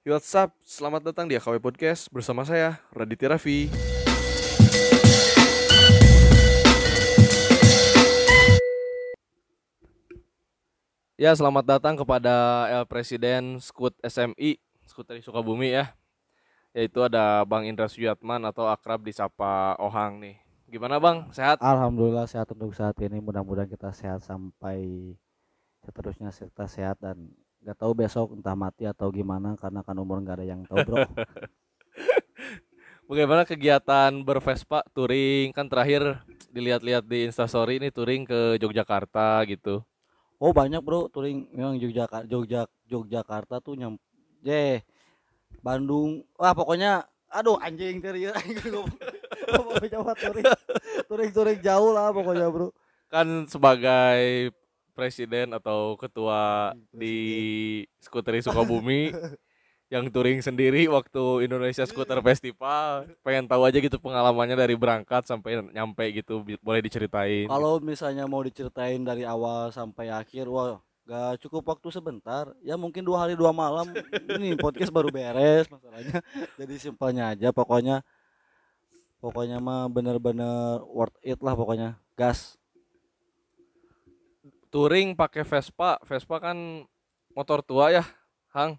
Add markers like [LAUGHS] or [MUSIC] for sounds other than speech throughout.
What's? Selamat datang di AKW Podcast bersama saya, Raditya Raffi. Ya, selamat datang kepada El Presiden Skut SMI, Skut dari Sukabumi ya. Yaitu ada Bang Indra Suyatman atau akrab disapa Ohang nih. Gimana Bang? Sehat? Alhamdulillah sehat untuk saat ini. Mudah-mudahan kita sehat sampai seterusnya kita sehat dan nggak tahu besok entah mati atau gimana karena kan umur nggak ada yang tahu bro. [LAUGHS] Bagaimana kegiatan bervespa touring? Kan terakhir dilihat-lihat di Instastory ini touring ke Yogyakarta gitu. Oh banyak bro touring. Memang Yogyakarta Jogja Yogyakarta tuh nyam je Bandung. Wah pokoknya aduh anjing Jawa touring [LAUGHS] touring. Touring jauh lah pokoknya bro. Kan sebagai presiden atau ketua di Skuteri Sukabumi [LAUGHS] yang touring sendiri waktu Indonesia Scooter Festival. Pengen tahu aja gitu pengalamannya dari berangkat sampai nyampe gitu boleh diceritain. Kalau misalnya mau diceritain dari awal sampai akhir wah gak cukup waktu sebentar. Ya mungkin dua hari dua malam. Ini podcast baru beres masalahnya. [LAUGHS] Jadi simpelnya aja pokoknya pokoknya mah bener-bener worth it lah pokoknya. Gas touring pakai Vespa. Vespa kan motor tua ya Hang.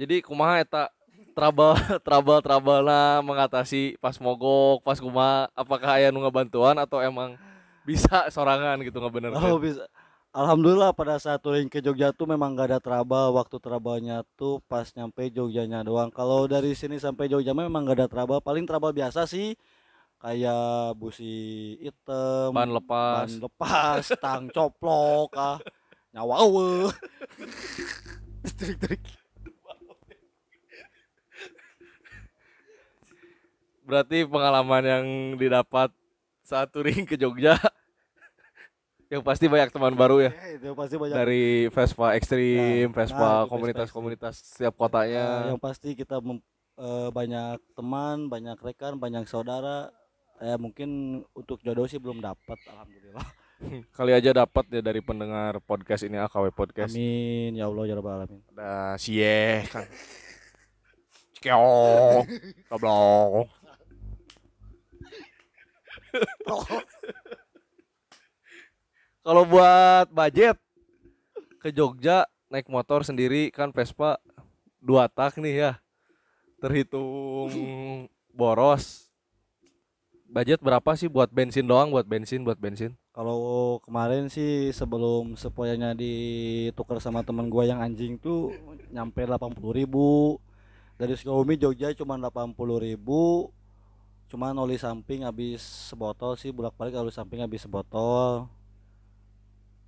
Jadi kumaha eta trouble [LAUGHS] trouble trouble mengatasi pas mogok pas kumaha apakah aya nu ngabantuan atau emang bisa sorangan gitu ngebenerkeun oh bisa. Alhamdulillah pada saat touring ke Jogja tuh memang gak ada trouble. Waktu trouble-nya tuh pas nyampe Jogjanya doang. Kalau dari sini sampai Jogja memang gak ada trouble. Paling trouble biasa sih kayak busi hitam ban lepas. ban lepas tang coplok ah nyawa eueuh. [LAUGHS] Trik-trik. Berarti pengalaman yang didapat saat touring ke Jogja [LAUGHS] yang pasti banyak teman baru ya? Eh, itu pasti banyak. Dari Vespa ekstrim, Nah, nah, Vespa komunitas-komunitas setiap Eh, kotanya. yang pasti kita mem- eh, banyak teman banyak rekan banyak saudara eh mungkin untuk jodoh sih belum dapat alhamdulillah [LAUGHS] Kali aja dapat ya dari pendengar podcast ini AKW Podcast. amin ya Allah ya rabbal alamin Ada Sieh kan. Goblok. [LAUGHS] Kalau buat budget ke Jogja naik motor sendiri kan Vespa dua tak nih ya. Terhitung boros. Budget berapa sih buat bensin doang buat bensin buat bensin? Kalau kemarin sih sebelum sepoyanya ditukar sama teman gua yang anjing tuh nyampe 80.000 ribu. Dari Sukabumi Jogja cuma 80.000 ribu. Cuman oli samping habis sebotol sih bolak balik oli samping habis sebotol.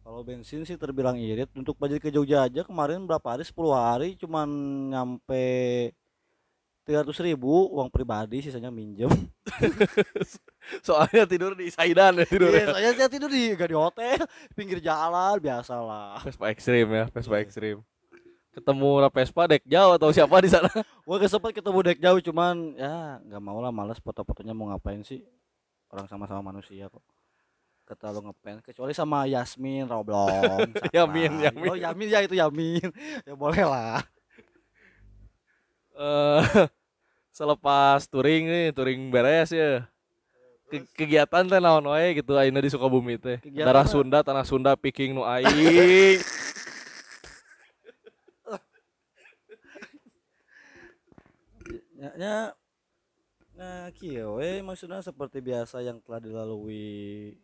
Kalau bensin sih terbilang irit. Untuk budget ke Jogja aja kemarin berapa hari? 10 hari cuman nyampe 300.000 ribu uang pribadi sisanya minjem [LAUGHS] Soalnya tidur di Saidan ya tidur. Iya, saya saya tidur di gak di hotel, pinggir jalan biasalah. Vespa ekstrim ya, Vespa ekstrim. Ketemu Vespa dek jauh atau siapa di sana? [LAUGHS] Gua gak sempet ketemu dek jauh cuman ya nggak mau lah males foto-fotonya mau ngapain sih orang sama-sama manusia kok. Kata lu ngepen kecuali sama Yasmin Roblong. [LAUGHS] Yamin. Yamin. Oh Yamin ya itu Yamin. ya boleh lah. Eh [LAUGHS] selepas touring nih, touring beres ya. Ke- kegiatan teh naon wae gitu ayeuna di Sukabumi teh. Darah Sunda, tanah Sunda picking nu aing. [LAUGHS] Ya, ya nah kieu maksudnya seperti biasa yang telah dilalui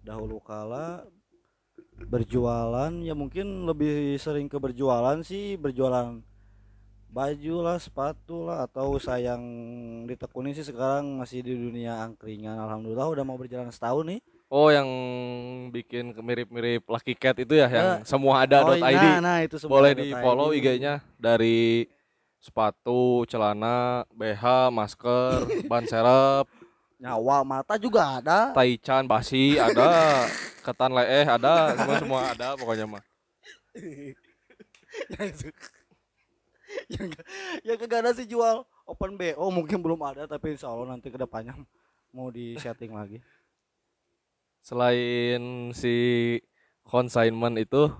dahulu kala berjualan ya mungkin lebih sering ke berjualan sih berjualan baju lah sepatu lah atau saya yang ditekuni sih sekarang masih di dunia angkringan. Alhamdulillah udah mau berjalan setahun nih. Oh, yang bikin mirip-mirip Lucky Cat itu ya, yang Ya. semua ada Oh, .id. nah, nah itu semua Boleh di follow IG-nya dari sepatu, celana, BH, masker, [LAUGHS] ban serep, nyawa mata juga ada. Taichan, basi ada, ketan leeh ada, semua semua ada pokoknya mah. [LAUGHS] [LAUGHS] yang yang kagak ada sih jual open BO mungkin belum ada tapi insya Allah nanti ke depannya mau di setting lagi Selain si consignment itu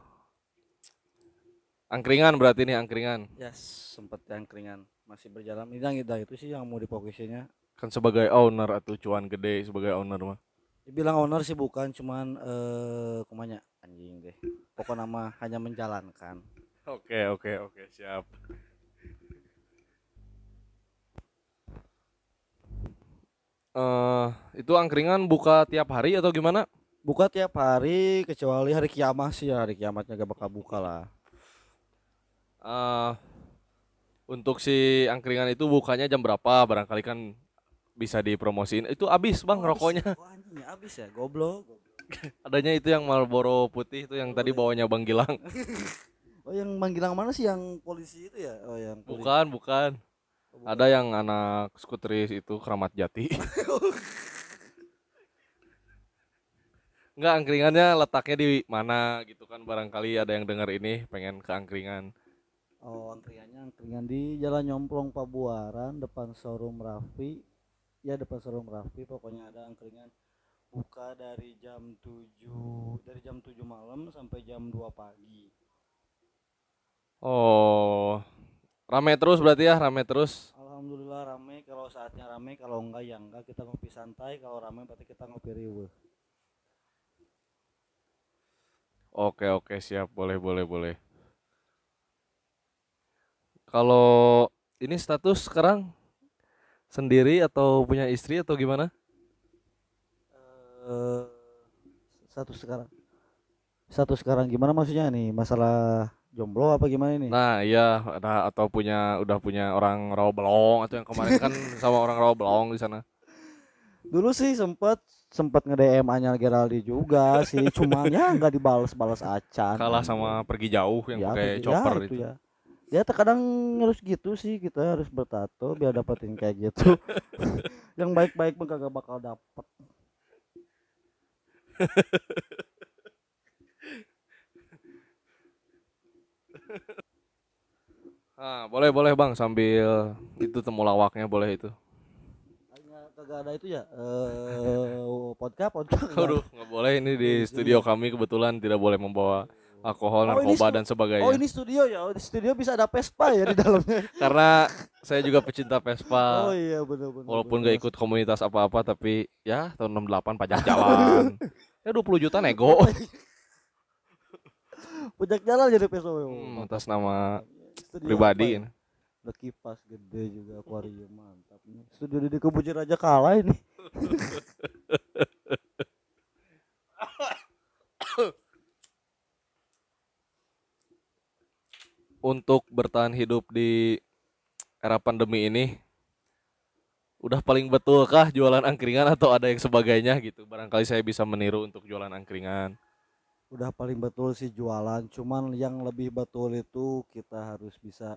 Angkringan berarti nih angkringan. Yes, sempet yang keringan masih berjalan. Ini yang itu, itu sih yang mau difokusinya. Kan sebagai owner atau cuan gede sebagai owner mah. Dibilang owner sih bukan, cuman eh kumanya anjing deh. Pokok nama hanya menjalankan. Oke, oke, oke, siap. Eh, itu angkringan buka tiap hari atau gimana? Buka tiap hari kecuali hari kiamat sih ya, hari kiamatnya gak bakal buka lah. eh untuk si angkringan itu bukanya jam berapa? Barangkali kan bisa dipromosiin. Itu habis bang Oh, rokoknya. Abis, oh, anjing ya abis ya, goblok. [LAUGHS] Adanya itu yang Marlboro putih itu yang tadi bawanya Bang Gilang. [LAUGHS] Oh yang manggilang mana sih yang polisi itu ya? Oh yang polisi. Bukan, bukan. Ada yang anak skuteris itu Keramat Jati. Enggak angkringannya letaknya di mana gitu kan barangkali ada yang dengar ini pengen ke angkringan. Oh angkringannya angkringan di Jalan Nyomplong Pabuaran depan showroom Raffi. Ya depan showroom Raffi pokoknya ada angkringan buka dari jam 7 dari jam 7 malam sampai jam 2 pagi. Oh. Rame terus berarti ya, rame terus. Alhamdulillah rame kalau saatnya rame kalau enggak ya enggak kita ngopi santai kalau rame berarti kita ngopi riweuh. Oke, oke, siap. Boleh, boleh, boleh. Kalau ini status sekarang sendiri atau punya istri atau gimana? Eh satu sekarang satu sekarang gimana maksudnya nih masalah jomblo apa gimana ini? Nah, iya, nah, atau punya udah punya orang rawa belong atau yang kemarin kan [LAUGHS] sama orang rawa belong di sana. Dulu sih sempet sempet nge DM Anyal Geraldi juga sih, cuman ya nggak dibales-bales acan. Kalah sama pergi jauh yang Ya, pakai pergi- chopper ya, itu. ya. Ya terkadang harus gitu sih kita harus bertato biar dapetin kayak gitu. [LAUGHS] Yang baik-baik mah kagak bakal dapet. [LAUGHS] Ah, boleh, boleh Bang sambil itu temulawaknya boleh itu. Kagak ada itu ya. Eh podcast podcast. nggak Aduh, nggak boleh ini di studio kami kebetulan tidak boleh membawa alkohol, Oh, narkoba stu- dan sebagainya. Oh ini studio ya, oh, di studio bisa ada Vespa ya di dalamnya. [LAUGHS] Karena saya juga pecinta Vespa. Oh iya benar-benar. Walaupun gak ikut komunitas apa-apa tapi ya tahun 68 pajak jalan. [LAUGHS] ya 20 juta nego. [LAUGHS] Pajak jalan jadi Vespa. Hmm, atas nama Studio pribadi. apa ya? Ada kipas gede juga akuarium mantap nih. Studio di Kebujer aja kalah ini. [COUGHS] Untuk bertahan hidup di era pandemi ini udah paling betulkah jualan angkringan atau ada yang sebagainya gitu. Barangkali saya bisa meniru untuk jualan angkringan. Udah paling betul sih jualan, cuman yang lebih betul itu kita harus bisa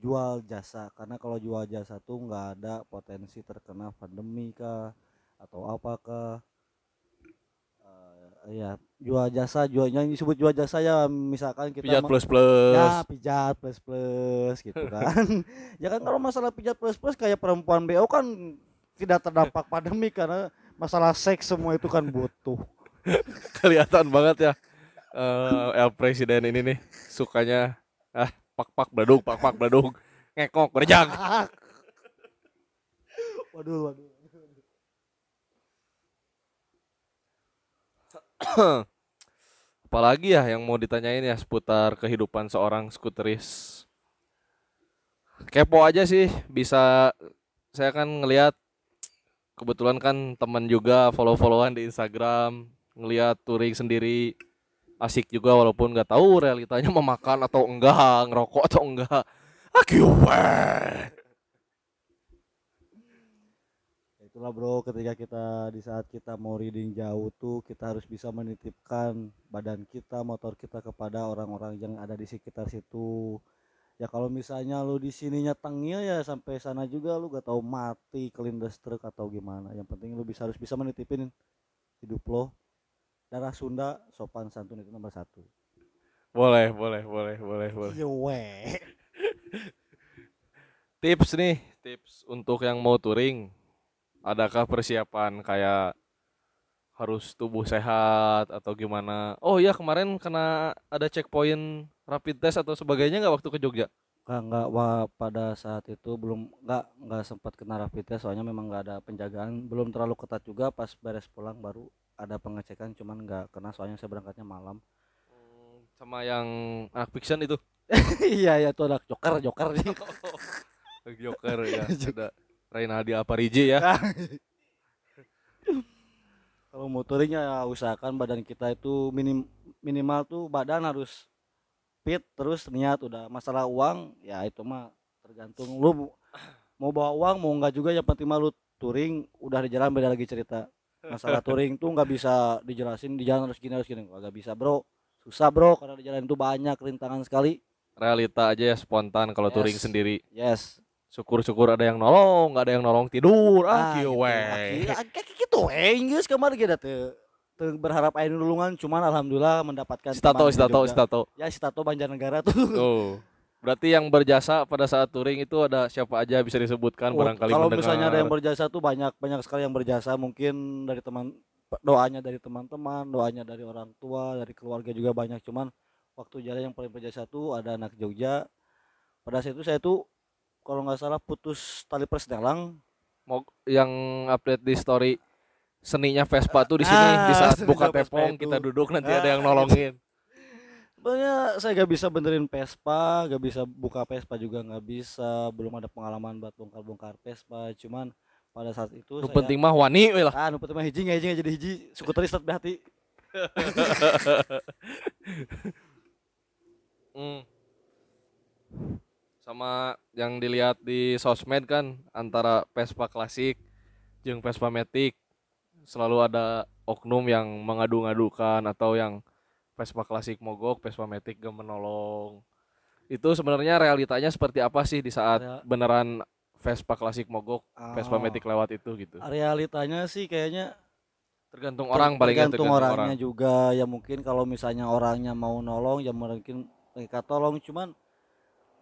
jual jasa karena kalau jual jasa tuh nggak ada potensi terkena pandemi kah atau apakah Eh, ya jual jasa jualnya yang disebut jual jasa ya misalkan kita Pijat plus plus. ya pijat plus plus gitu [LAUGHS] kan ya kan kalau masalah pijat plus plus kayak perempuan BO kan tidak terdampak [LAUGHS] pandemi karena masalah seks semua itu kan butuh [LAUGHS] Kelihatan banget ya. eh El Presiden ini nih sukanya ah pak pak bladug pak pak bladug ngekok berjang. [LAUGHS] waduh waduh [COUGHS] Apalagi ya yang mau ditanyain ya seputar kehidupan seorang skuteris. Kepo aja sih bisa saya kan ngelihat kebetulan kan teman juga follow-followan di Instagram ngelihat touring sendiri asik juga walaupun nggak tahu realitanya memakan atau enggak ngerokok atau enggak. Akiuwe itulah bro. Ketika kita di saat kita mau reading jauh tuh kita harus bisa menitipkan badan kita motor kita kepada orang-orang yang ada di sekitar situ. Ya kalau misalnya lu di sininya tengil ya sampai sana juga lu gak tahu mati kelindes truk atau gimana. Yang penting lu bisa harus bisa menitipin hidup lo darah Sunda sopan santun itu nomor satu boleh boleh boleh boleh boleh Iya weh. [LAUGHS] tips nih tips untuk yang mau touring adakah persiapan kayak harus tubuh sehat atau gimana? Oh iya kemarin kena ada checkpoint rapid test atau sebagainya nggak waktu ke Jogja? Nggak, nggak wah, pada saat itu belum nggak nggak sempat kena rapid test soalnya memang nggak ada penjagaan belum terlalu ketat juga pas beres pulang baru ada pengecekan cuman nggak kena soalnya saya berangkatnya malam Sama yang anak fiction itu. [LAUGHS] iya ya itu ada joker joker [LAUGHS] nih Joker ya. [LAUGHS] Ada Reynaldi Apariji ya. kalau motoringnya ya usahakan badan kita itu minim minimal tuh badan harus fit terus niat udah masalah uang ya itu mah tergantung lu mau- mau bawa uang mau enggak juga yang penting mah lu touring udah di jalan beda lagi cerita masalah touring tuh nggak bisa dijelasin di jalan harus gini harus gini nggak bisa bro susah bro karena di jalan itu banyak rintangan sekali Realita aja ya spontan kalau Yes. touring sendiri. yes Syukur-syukur ada yang nolong, nggak ada yang nolong tidur. Ah, kieu gitu. we. Akhirnya- ah, kayak gitu we geus kemarin kita teu berharap aya nulungan cuman alhamdulillah mendapatkan Stato, stato, stato. ya si Tato Banjarnegara tuh Tuh. [LAUGHS] Berarti yang berjasa pada saat touring itu ada siapa aja bisa disebutkan Oh, barangkali kalau mendengar. misalnya ada yang berjasa tuh banyak banyak sekali yang berjasa mungkin dari teman doanya dari teman-teman doanya dari orang tua dari keluarga juga banyak cuman waktu jalan yang paling berjasa tuh ada anak Jogja pada saat itu saya tuh kalau nggak salah putus tali persnelang Mau yang update di story seninya Vespa tuh di Ah, sini di saat [LAUGHS] buka itu. kita duduk nanti ada Ah, yang nolongin. Sebenarnya saya gak bisa benerin Vespa, gak bisa buka Vespa juga nggak bisa, belum ada pengalaman buat bongkar-bongkar Vespa. Cuman pada saat itu Nu saya penting mah wani we lah. ah nu penting mah hiji nggak hiji nggak jadi hiji suku teri start hati. [LAUGHS] Hmm. Sama yang dilihat di sosmed kan antara Vespa klasik jeung Vespa Matic selalu ada oknum yang mengadu-ngadukan atau yang Vespa klasik mogok, Vespa Matic gak menolong. Itu sebenarnya realitanya seperti apa sih di saat Rea- beneran Vespa klasik mogok, Vespa Ah, Matic lewat itu gitu. Realitanya sih kayaknya Tergantung ter- orang paling tergantung orangnya juga. Ya mungkin kalau misalnya orangnya mau nolong ya mungkin mereka tolong. Cuman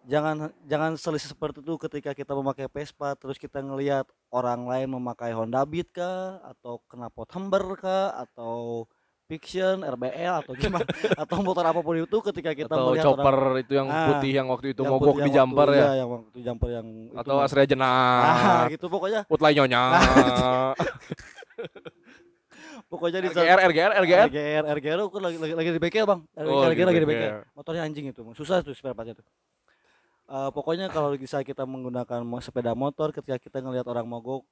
jangan jangan selisih seperti itu ketika kita memakai Vespa terus kita ngelihat orang lain memakai Honda Beat kah atau knalpot Humber kah atau Fiction, RBL atau gimana? [LAUGHS] Atau motor apa pun itu ketika kita atau melihat chopper orang itu yang Ah, putih yang waktu itu yang mogok di jumper ya? iya, yang waktu jumper yang itu atau mah. Asria ah, Jenah gitu pokoknya. Putlay nyonya. [LAUGHS] Pokoknya di RGR RGR RGR RGR RGR aku lagi lagi, lagi di bengkel bang. RGR, Oh, RGR lagi di bengkel. motornya anjing itu susah tuh spare partnya tuh. Eh, pokoknya kalau bisa kita menggunakan sepeda motor ketika kita ngelihat orang mogok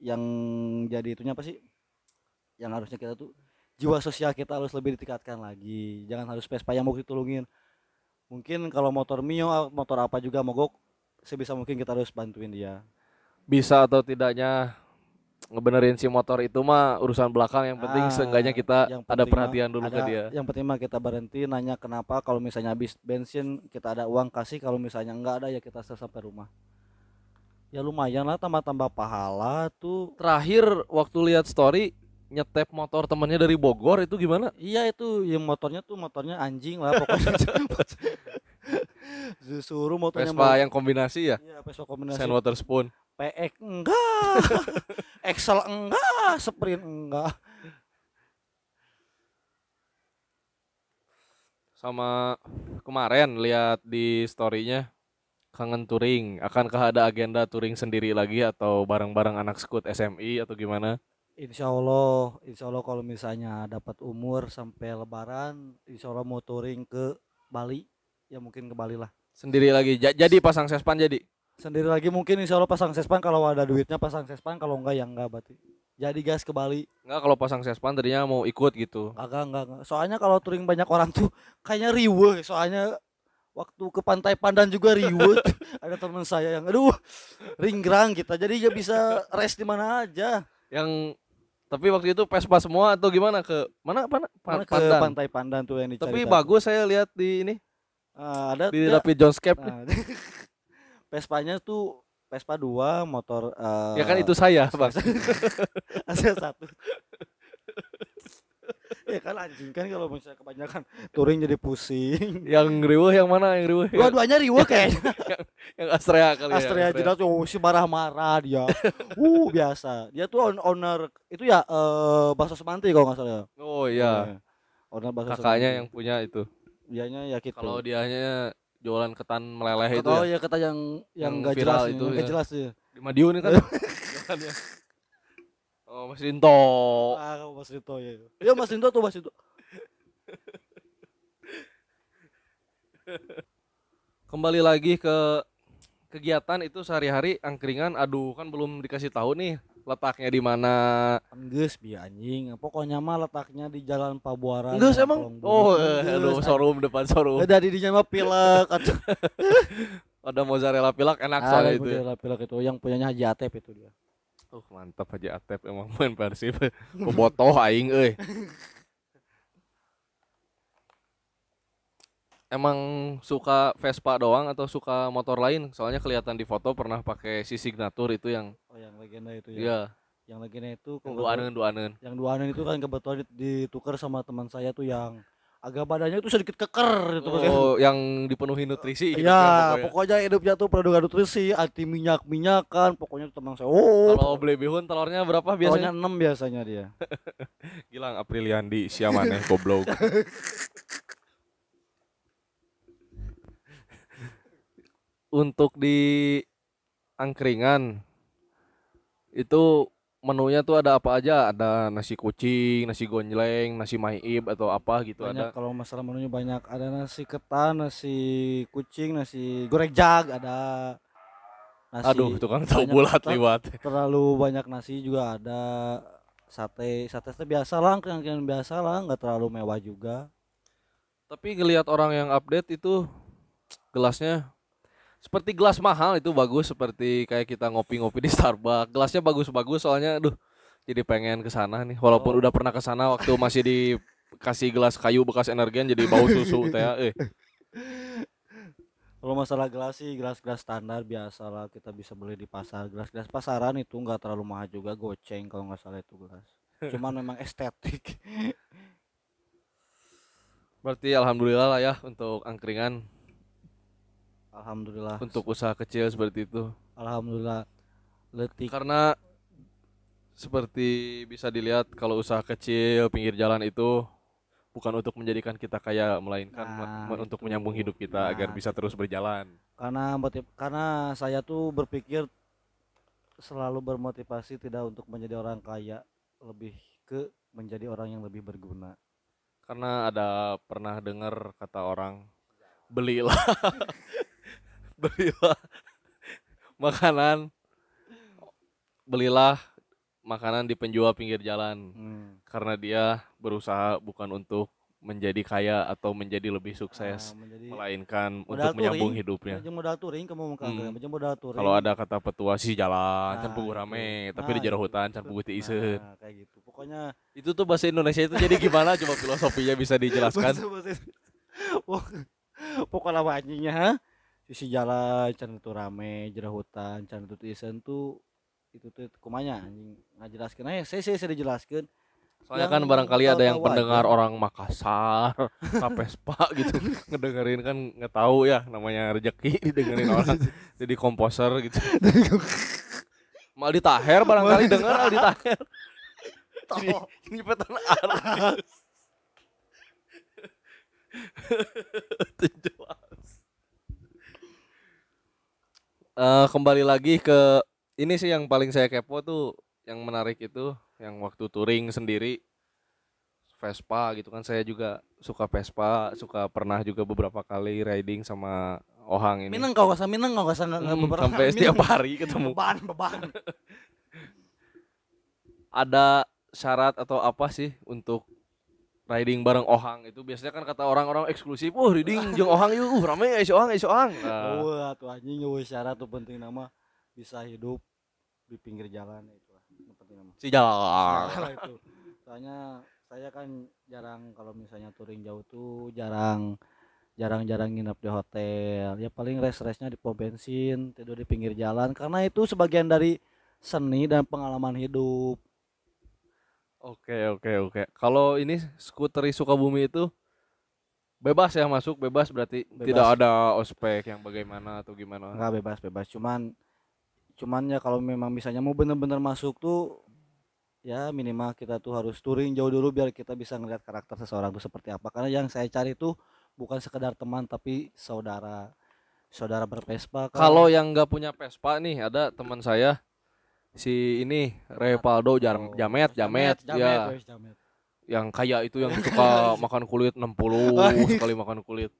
yang jadi itunya apa sih? Yang harusnya kita tuh jiwa sosial kita harus lebih ditingkatkan lagi. Jangan harus Vespa yang mau ditulungin mungkin kalau motor Mio motor apa juga mogok sebisa mungkin kita harus bantuin dia. Bisa atau tidaknya ngebenerin si motor itu mah urusan belakang. Yang penting Ah, seenggaknya kita yang ada mah perhatian dulu ke ada- dia. Yang penting mah kita berhenti nanya kenapa. Kalau misalnya habis bensin kita ada uang kasih. Kalau misalnya enggak ada ya kita sampai rumah. Ya lumayan lah tambah-tambah pahala tuh. terakhir waktu lihat story nyetep motor temennya dari Bogor itu gimana? Iya itu yang motornya tuh motornya anjing lah pokoknya. [LAUGHS] Disuruh motornya Vespa yang kombinasi ya? Iya, Vespa kombinasi. Sand Water Spoon. PX enggak. [LAUGHS] Excel enggak, Sprint enggak. sama kemarin lihat di storynya kangen touring. Akankah ada agenda touring sendiri lagi atau bareng-bareng anak skut SMI atau gimana Insya Allah, insya Allah kalau misalnya dapat umur sampai Lebaran, insya Allah mau touring ke Bali, ya mungkin ke Bali lah. sendiri lagi Ja- jadi pasang sespan jadi Sendiri lagi mungkin insya Allah pasang sespan kalau ada duitnya pasang sespan, kalau enggak ya enggak berarti. Jadi gas ke Bali, nggak kalau pasang sespan tadinya mau ikut gitu enggak enggak enggak. Soalnya kalau touring banyak orang tuh kayaknya riweh, soalnya waktu ke pantai Pandan juga riweh. [LAUGHS] ada teman saya yang aduh ringgrang kita, jadi gak bisa rest di mana aja. yang tapi waktu itu Vespa semua atau gimana? Ke mana apa Mana ke Pandan pantai Pandan tuh yang dicari. tapi bagus saya lihat di ini. Ah, ada di David Johnscape Nah, [LAUGHS] Vespanya tuh Vespa 2 motor eh, ya kan itu saya [LAUGHS] bang. Ada satu [LAUGHS] ya kan anjing kan kalau misalnya kebanyakan touring jadi pusing. [LAUGHS] Yang riweuh yang mana yang riweuh [LAUGHS] yang, dua-duanya riweuh kayaknya. yang Astrea kali Astrea ya jelas oh si marah-marah dia. Uh biasa. Dia tuh on- owner itu ya eh bakso semanti kalau nggak salah ya? Oh iya. Owner bakso kakaknya Semanti. yang punya itu. Dianya ya gitu. Kalau dianya jualan ketan meleleh itu oh ya ya kata yang yang Yang nggak viral jelas itu nggak ya. jelas ya di Madiun kan. Oh Mas Rinto. Ah Mas Rito ya ya Mas Rito tuh Mas Rito kembali lagi ke kegiatan itu sehari-hari angkringan. Aduh kan belum dikasih tahu nih letaknya di mana. Enggeus bi anjing. Pokoknya mah letaknya di Jalan Pabuaran Jalan emang? Oh Enggeus, eh, aduh showroom depan showroom. Dari di mah pilek [LAUGHS] ada mozzarella pilak enak soalnya itu. punya pilek itu yang punyanya Haji Atep itu dia Uh mantap aja Atep emang main Persib. [LAUGHS] Bobotoh aing euy. Emang suka Vespa doang atau suka motor lain? Soalnya kelihatan di foto pernah pakai si signature itu yang oh yang legenda itu ya iya, yang legenda itu yang kebetulan- duaneun duaneun. yang duanen itu kan kebetulan dit- ditukar sama teman saya tuh yang agak badannya itu sedikit keker gitu Oh, yang dipenuhi nutrisi gitu kan ya pokoknya. pokoknya hidupnya tuh produk nutrisi anti minyak minyakan pokoknya tuh teman saya oh Kalau beli bihun telurnya berapa biasanya? 6 biasanya dia [LAUGHS] Gilang Apriliandi siamane goblok. [LAUGHS] Untuk di angkringan itu menunya tuh ada apa aja? Ada nasi kucing, nasi gonjleng, nasi maib atau apa gitu banyak ada. kalau masalah menunya banyak ada nasi ketan nasi kucing nasi goreng jag ada nasi Aduh, tukang tahu bulat liwat. [LAUGHS] terlalu banyak nasi juga ada sate sate teh biasa lah yang biasa lah nggak terlalu mewah juga Tapi ngelihat orang yang update itu gelasnya seperti gelas mahal itu bagus seperti kayak kita ngopi-ngopi di Starbucks. Gelasnya bagus-bagus soalnya aduh jadi pengen ke sana nih walaupun Oh. udah pernah ke sana waktu masih dikasih gelas kayu bekas energian jadi bau susu [LAUGHS] teh eh. Kalau masalah gelas sih gelas-gelas standar biasa lah kita bisa beli di pasar. Gelas-gelas pasaran itu nggak terlalu mahal juga goceng kalau nggak salah itu gelas. [LAUGHS] Cuman memang estetik. Berarti alhamdulillah lah ya untuk angkringan Alhamdulillah. untuk usaha kecil seperti itu. Alhamdulillah. Letik. Karena seperti bisa dilihat kalau usaha kecil pinggir jalan itu bukan untuk menjadikan kita kaya melainkan me- Nah, me- untuk itu. menyambung hidup kita agar Nah, bisa terus berjalan. Karena motiv karena saya tuh berpikir selalu bermotivasi tidak untuk menjadi orang kaya, lebih ke menjadi orang yang lebih berguna. Karena ada pernah dengar kata orang belilah [LAUGHS] belilah [LAUGHS] makanan belilah makanan di penjual pinggir jalan Hmm. karena dia berusaha bukan untuk menjadi kaya atau menjadi lebih sukses Nah, menjadi melainkan untuk menyambung hidupnya. Modal touring kamu Hmm. modal. Kalau ada kata petua sih jalan, can Nah, puguh itu. rame, tapi Nah, di jero itu. hutan can puguh ti iseuh. Nah, kayak gitu. Pokoknya Itu tuh bahasa Indonesia itu jadi gimana coba [LAUGHS] filosofinya bisa dijelaskan? Pokoknya apa anjingnya? Sisi jalan can itu rame, jero hutan, can itu isen tuh itu tuh kumanya anjing ngajelaskeun aja saya saya saya dijelaskeun Soalnya Yang kan barangkali ada yang pendengar aja. orang Makassar, [LAUGHS] Rapespa gitu [LAUGHS] ngedengerin kan nggak tahu ya namanya rezeki [LAUGHS] didengerin orang jadi komposer gitu. Mal Taher barangkali denger Aldi Taher. Ini ini petan artis. Eh, kembali lagi ke ini sih yang paling saya kepo tuh yang menarik itu yang waktu touring sendiri Vespa gitu kan. Saya juga suka Vespa suka pernah juga beberapa kali riding sama Ohang ini. Mineng kau mineng kau nggak Hmm, beberapa. sampai setiap hari ketemu. Beban beban. [LAUGHS] Ada syarat atau apa sih untuk riding bareng Ohang itu biasanya kan kata orang-orang eksklusif oh riding jeung Ohang yuk uh, rame ya si Ohang ya si Ohang. Nah, Wah, tuh anjing eueuh syarat tuh penting nama bisa hidup di pinggir jalan itu lah penting nama. Si jalan Salah itu. Soalnya saya kan jarang kalau misalnya touring jauh tuh jarang jarang-jarang nginep di hotel. Ya paling rest-restnya di pom bensin tidur di pinggir jalan. Karena itu sebagian dari seni dan pengalaman hidup Oke oke oke. Kalau ini skuteri Sukabumi itu bebas ya masuk bebas berarti Bebas. tidak ada ospek yang bagaimana atau gimana. nggak bebas bebas cuman cuman ya kalau memang misalnya mau bener-bener masuk tuh ya minimal kita tuh harus touring jauh dulu biar kita bisa ngeliat karakter seseorang tuh seperti apa karena yang saya cari tuh bukan sekedar teman tapi saudara saudara berpespa. Kalau yang nggak punya Vespa nih ada teman saya si ini Repaldo Jar- Oh, Jamet Jamet, ya wes, jamet. yang kaya itu yang [LAUGHS] suka makan kulit 60 sekali makan kulit.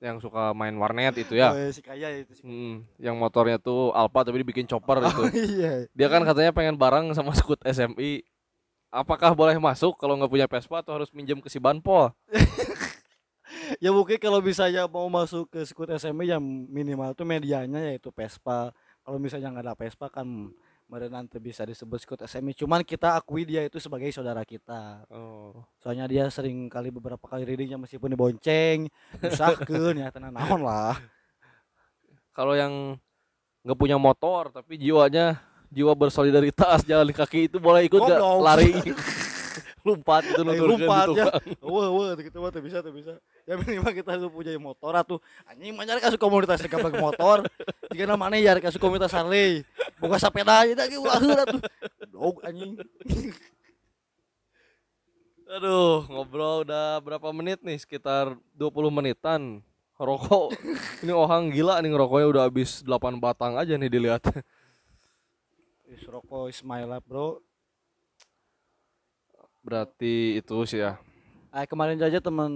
Yang suka main warnet itu ya. Oh, iya, si kaya itu si Hmm, yang motornya tuh Alfa tapi dibikin chopper itu iya. Dia kan katanya pengen bareng sama Scoot SMI apakah boleh masuk kalau nggak punya Vespa atau harus minjem ke si Banpol? [LAUGHS] Ya mungkin kalau misalnya mau masuk ke skut SME yang minimal tuh medianya yaitu Vespa. Kalau misalnya nggak ada Vespa kan meren nanti bisa disebut skut SME cuman kita akui dia itu sebagai saudara kita. Oh. soalnya dia sering kali beberapa kali readingnya meskipun dibonceng usahkeun ya tenan naon lah. Kalau yang nggak punya motor tapi jiwanya jiwa bersolidaritas jalan kaki itu boleh ikut gak lari [LAUGHS] lompat gitu nuturkeun lompat di ya. wah wah gitu mah tuh bisa tuh bisa. Ya minimal kita tuh punya motor atuh. Anjing mah nyari kasih komunitas kapal motor. Jika namanya ya kasih komunitas Harley. Buka sepeda aja lagi ulah heula tuh. Dog anjing. Aduh ngobrol udah berapa menit nih? Sekitar 20 menitan. Rokok. Ini orang gila nih ngerokoknya udah habis 8 batang aja nih dilihat. Is rokok is my life bro berarti itu sih ya Eh kemarin aja teman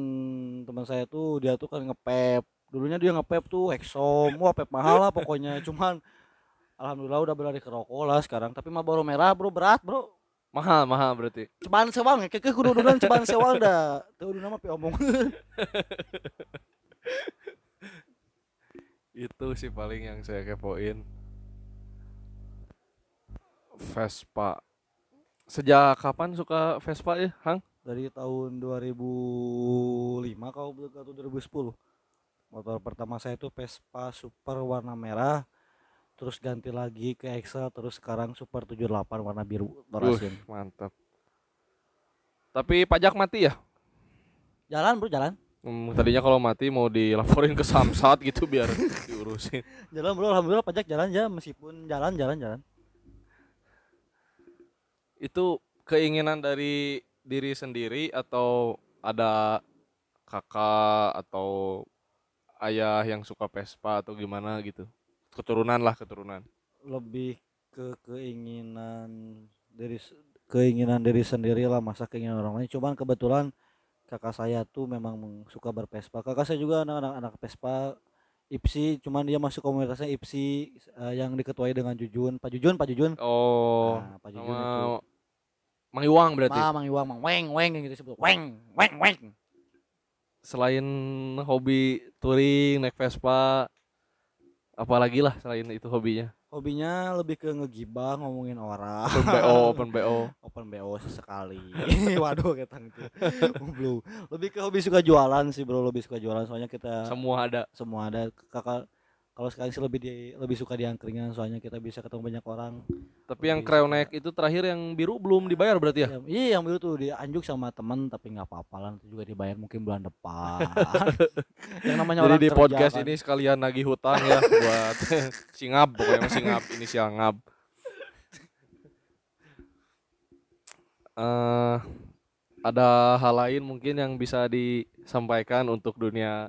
teman saya tuh dia tuh kan ngepep. Dulunya dia ngepep tuh Exxon, wah pep mahal lah pokoknya. [LAUGHS] Cuman alhamdulillah udah berlari ke rokok lah sekarang. Tapi mah baru merah bro berat bro. mahal mahal berarti Cobaan sewang ya, keke kudu duluan cobaan sewang dah. Tuh udah nama pi omong. [LAUGHS] itu sih paling yang saya kepoin Vespa sejak kapan suka Vespa ya Hang Dari tahun 2005 kau atau 2010. Motor pertama saya tuh Vespa Super warna merah. Terus ganti lagi ke Excel, terus sekarang Super 78 warna biru Dorasin. Uh, mantap tapi pajak mati ya Jalan bro, jalan. Hmm, tadinya kalau mati mau dilaporin ke Samsat gitu biar [LAUGHS] diurusin Jalan bro, alhamdulillah pajak jalan ya meskipun jalan jalan jalan. Itu keinginan dari diri sendiri atau ada kakak atau ayah yang suka Vespa atau gimana gitu keturunan lah keturunan Lebih ke keinginan dari keinginan diri sendiri lah masa keinginan orang lain. Cuman kebetulan kakak saya tuh memang suka berpespa. Kakak saya juga anak-anak anak Vespa IPSI, cuman dia masuk komunitasnya IPSI eh, yang diketuai dengan Jujun, Pak Jujun, Pak Jujun. oh Nah, Pak Jujun sama itu. Mang Iwang berarti Ma, Mang Iwang, Mang Weng, Weng yang gitu disebut. Weng, Weng, Weng. selain hobi touring naik Vespa apalagi lah selain itu hobinya Hobinya lebih ke ngegibah, ngomongin orang. open bo open bo [LAUGHS] open BO sesekali. [LAUGHS] Waduh ketang itu. Belum. Lebih ke hobi suka jualan sih bro, lebih suka jualan soalnya kita semua ada semua ada kakak kalau sekarang sih lebih di lebih suka di angkringan soalnya kita bisa ketemu banyak orang. tapi yang Lebih kreonek itu terakhir yang biru belum dibayar berarti ya Ya, iya yang dulu tuh dianjuk sama teman tapi nggak apa-apa lah itu juga dibayar mungkin bulan depan. [LAUGHS] yang namanya Jadi orang di kerja podcast kan. ini sekalian nagih hutang ya buat [LAUGHS] singap pokoknya singap inisial ngab. Eh ada hal lain mungkin yang bisa disampaikan untuk dunia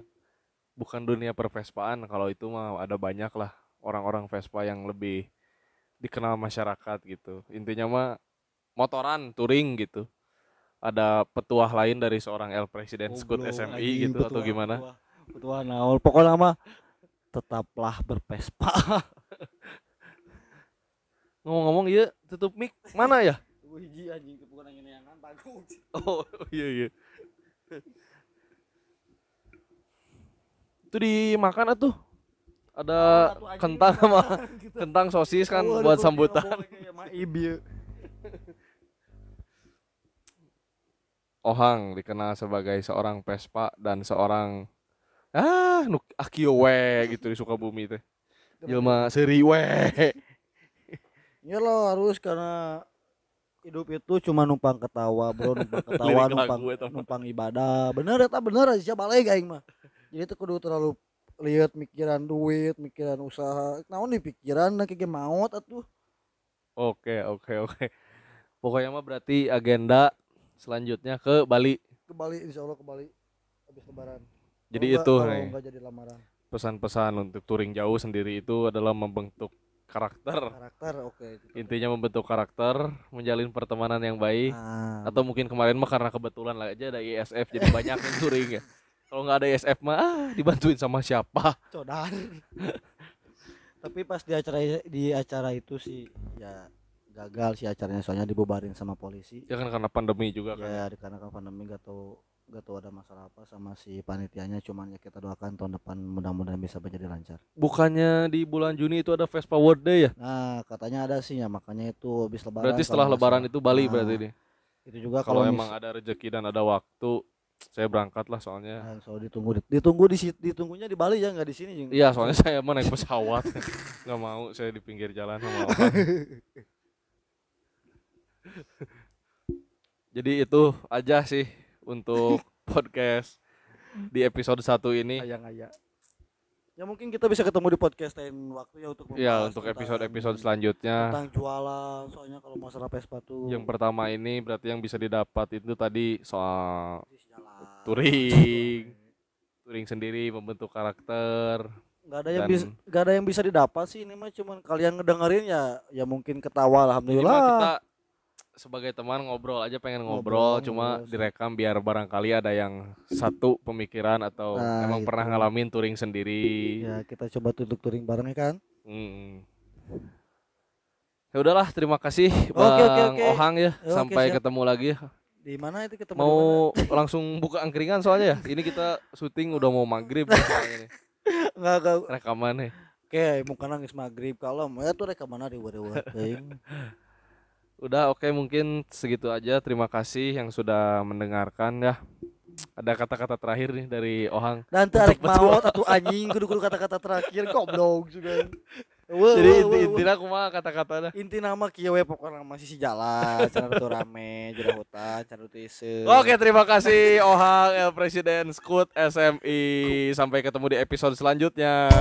bukan dunia pervespaan kalau itu mah ada banyak lah orang-orang Vespa yang lebih dikenal masyarakat gitu. Intinya mah motoran touring gitu. Ada petuah lain dari seorang El Presiden Scoot Goblok, SMI gitu atau petua- gimana? petua- Petua naon pokoknya mah tetaplah berpespa. [LAUGHS] Ngomong-ngomong iya tutup mic mana ya? Hiji anjing bukan angin bagus. [LAUGHS] Oh iya iya. Itu dimakan atuh. Ada kentang sama kentang sosis kan buat sambutan. [LAUGHS] Ohang dikenal sebagai seorang Vespa dan seorang ah nu akio we gitu di Sukabumi teh. Jelma seuri we. [LAUGHS] Ya lo harus karena hidup itu cuma numpang ketawa bro numpang [LAUGHS] ketawa numpang numpang ibadah. Bener eta bener aja balik aing mah jadi tuh kudu terlalu lihat mikiran duit mikiran usaha. Naon nih pikiran nah kayak maut atuh. Oke, oke, oke. Pokoknya mah berarti agenda selanjutnya ke Bali. ke Bali insya Allah ke Bali habis lebaran. Jadi Kalau itu nih nggak jadi lamaran. Pesan-pesan untuk touring jauh sendiri itu adalah membentuk karakter. karakter oke itu. Intinya membentuk karakter, menjalin pertemanan yang baik. nah, Atau mungkin kemarin mah karena kebetulan lah aja ada ISF jadi banyak yang touring ya. [LAUGHS] Kalau nggak ada ISF mah ah, dibantuin sama siapa? codar tapi pas di acara di acara itu sih ya gagal sih acaranya soalnya dibubarin sama polisi Ya kan karena pandemi juga kan. ya dikarenakan pandemi gak tahu gak tahu ada masalah apa sama si panitianya cuman ya kita doakan tahun depan mudah-mudahan bisa menjadi lancar Bukannya di bulan Juni itu ada Vespa World Day ya? nah katanya ada sih ya makanya itu habis lebaran Berarti setelah lebaran itu Bali Nah, berarti ini. itu juga Kalau kalau emang ada rezeki dan ada waktu, saya berangkat lah soalnya. Nah, soal ditunggu ditunggu di ditunggunya di Bali ya nggak di sini. Iya, soalnya saya mah naik pesawat. [LAUGHS] nggak mau saya di pinggir jalan sama orang. [LAUGHS] Jadi itu aja sih untuk [LAUGHS] podcast di episode satu ini. ayang ayang ya mungkin kita bisa ketemu di podcast lain waktu ya untuk Ya, untuk episode-episode selanjutnya. tentang jualan soalnya kalau masalah Vespa tuh Yang pertama ini berarti yang bisa didapat itu tadi soal touring, touring sendiri membentuk karakter. nggak ada yang Dan- bisa nggak ada yang bisa didapat sih ini mah cuman kalian ngedengerin ya ya mungkin ketawa alhamdulillah kita sebagai teman ngobrol aja pengen ngobrol, Ngobrol, cuma ngobrol. direkam biar barangkali ada yang satu pemikiran atau Nah, emang pernah itu. ngalamin touring sendiri. ya kita coba tutup touring bareng ya kan Hmm. Ya udahlah, terima kasih Oke, Bang oke, oke. Ohang ya. Oke, Sampai siap. ketemu lagi. di mana itu ketemu Mau langsung buka angkringan soalnya ya. Ini kita syuting udah mau maghrib nih soalnya nih. nggak nggak Rekaman nih. oke bukan nangis maghrib kalau ya tuh rekaman di wadah Udah oke mungkin segitu aja. Terima kasih yang sudah mendengarkan ya. Ada kata-kata terakhir nih dari Ohang. Untuk betul. maut atau anjing kudu kudu kata-kata terakhir goblok juga Wah, Jadi wah, inti intinya aku mah kata-katanya. inti nama kieu pokoknya masih si jalan cara tuh rame jera hutan cara tuh isu Oke, terima kasih Ohang El Presiden Skut SMI. Sampai ketemu di episode selanjutnya.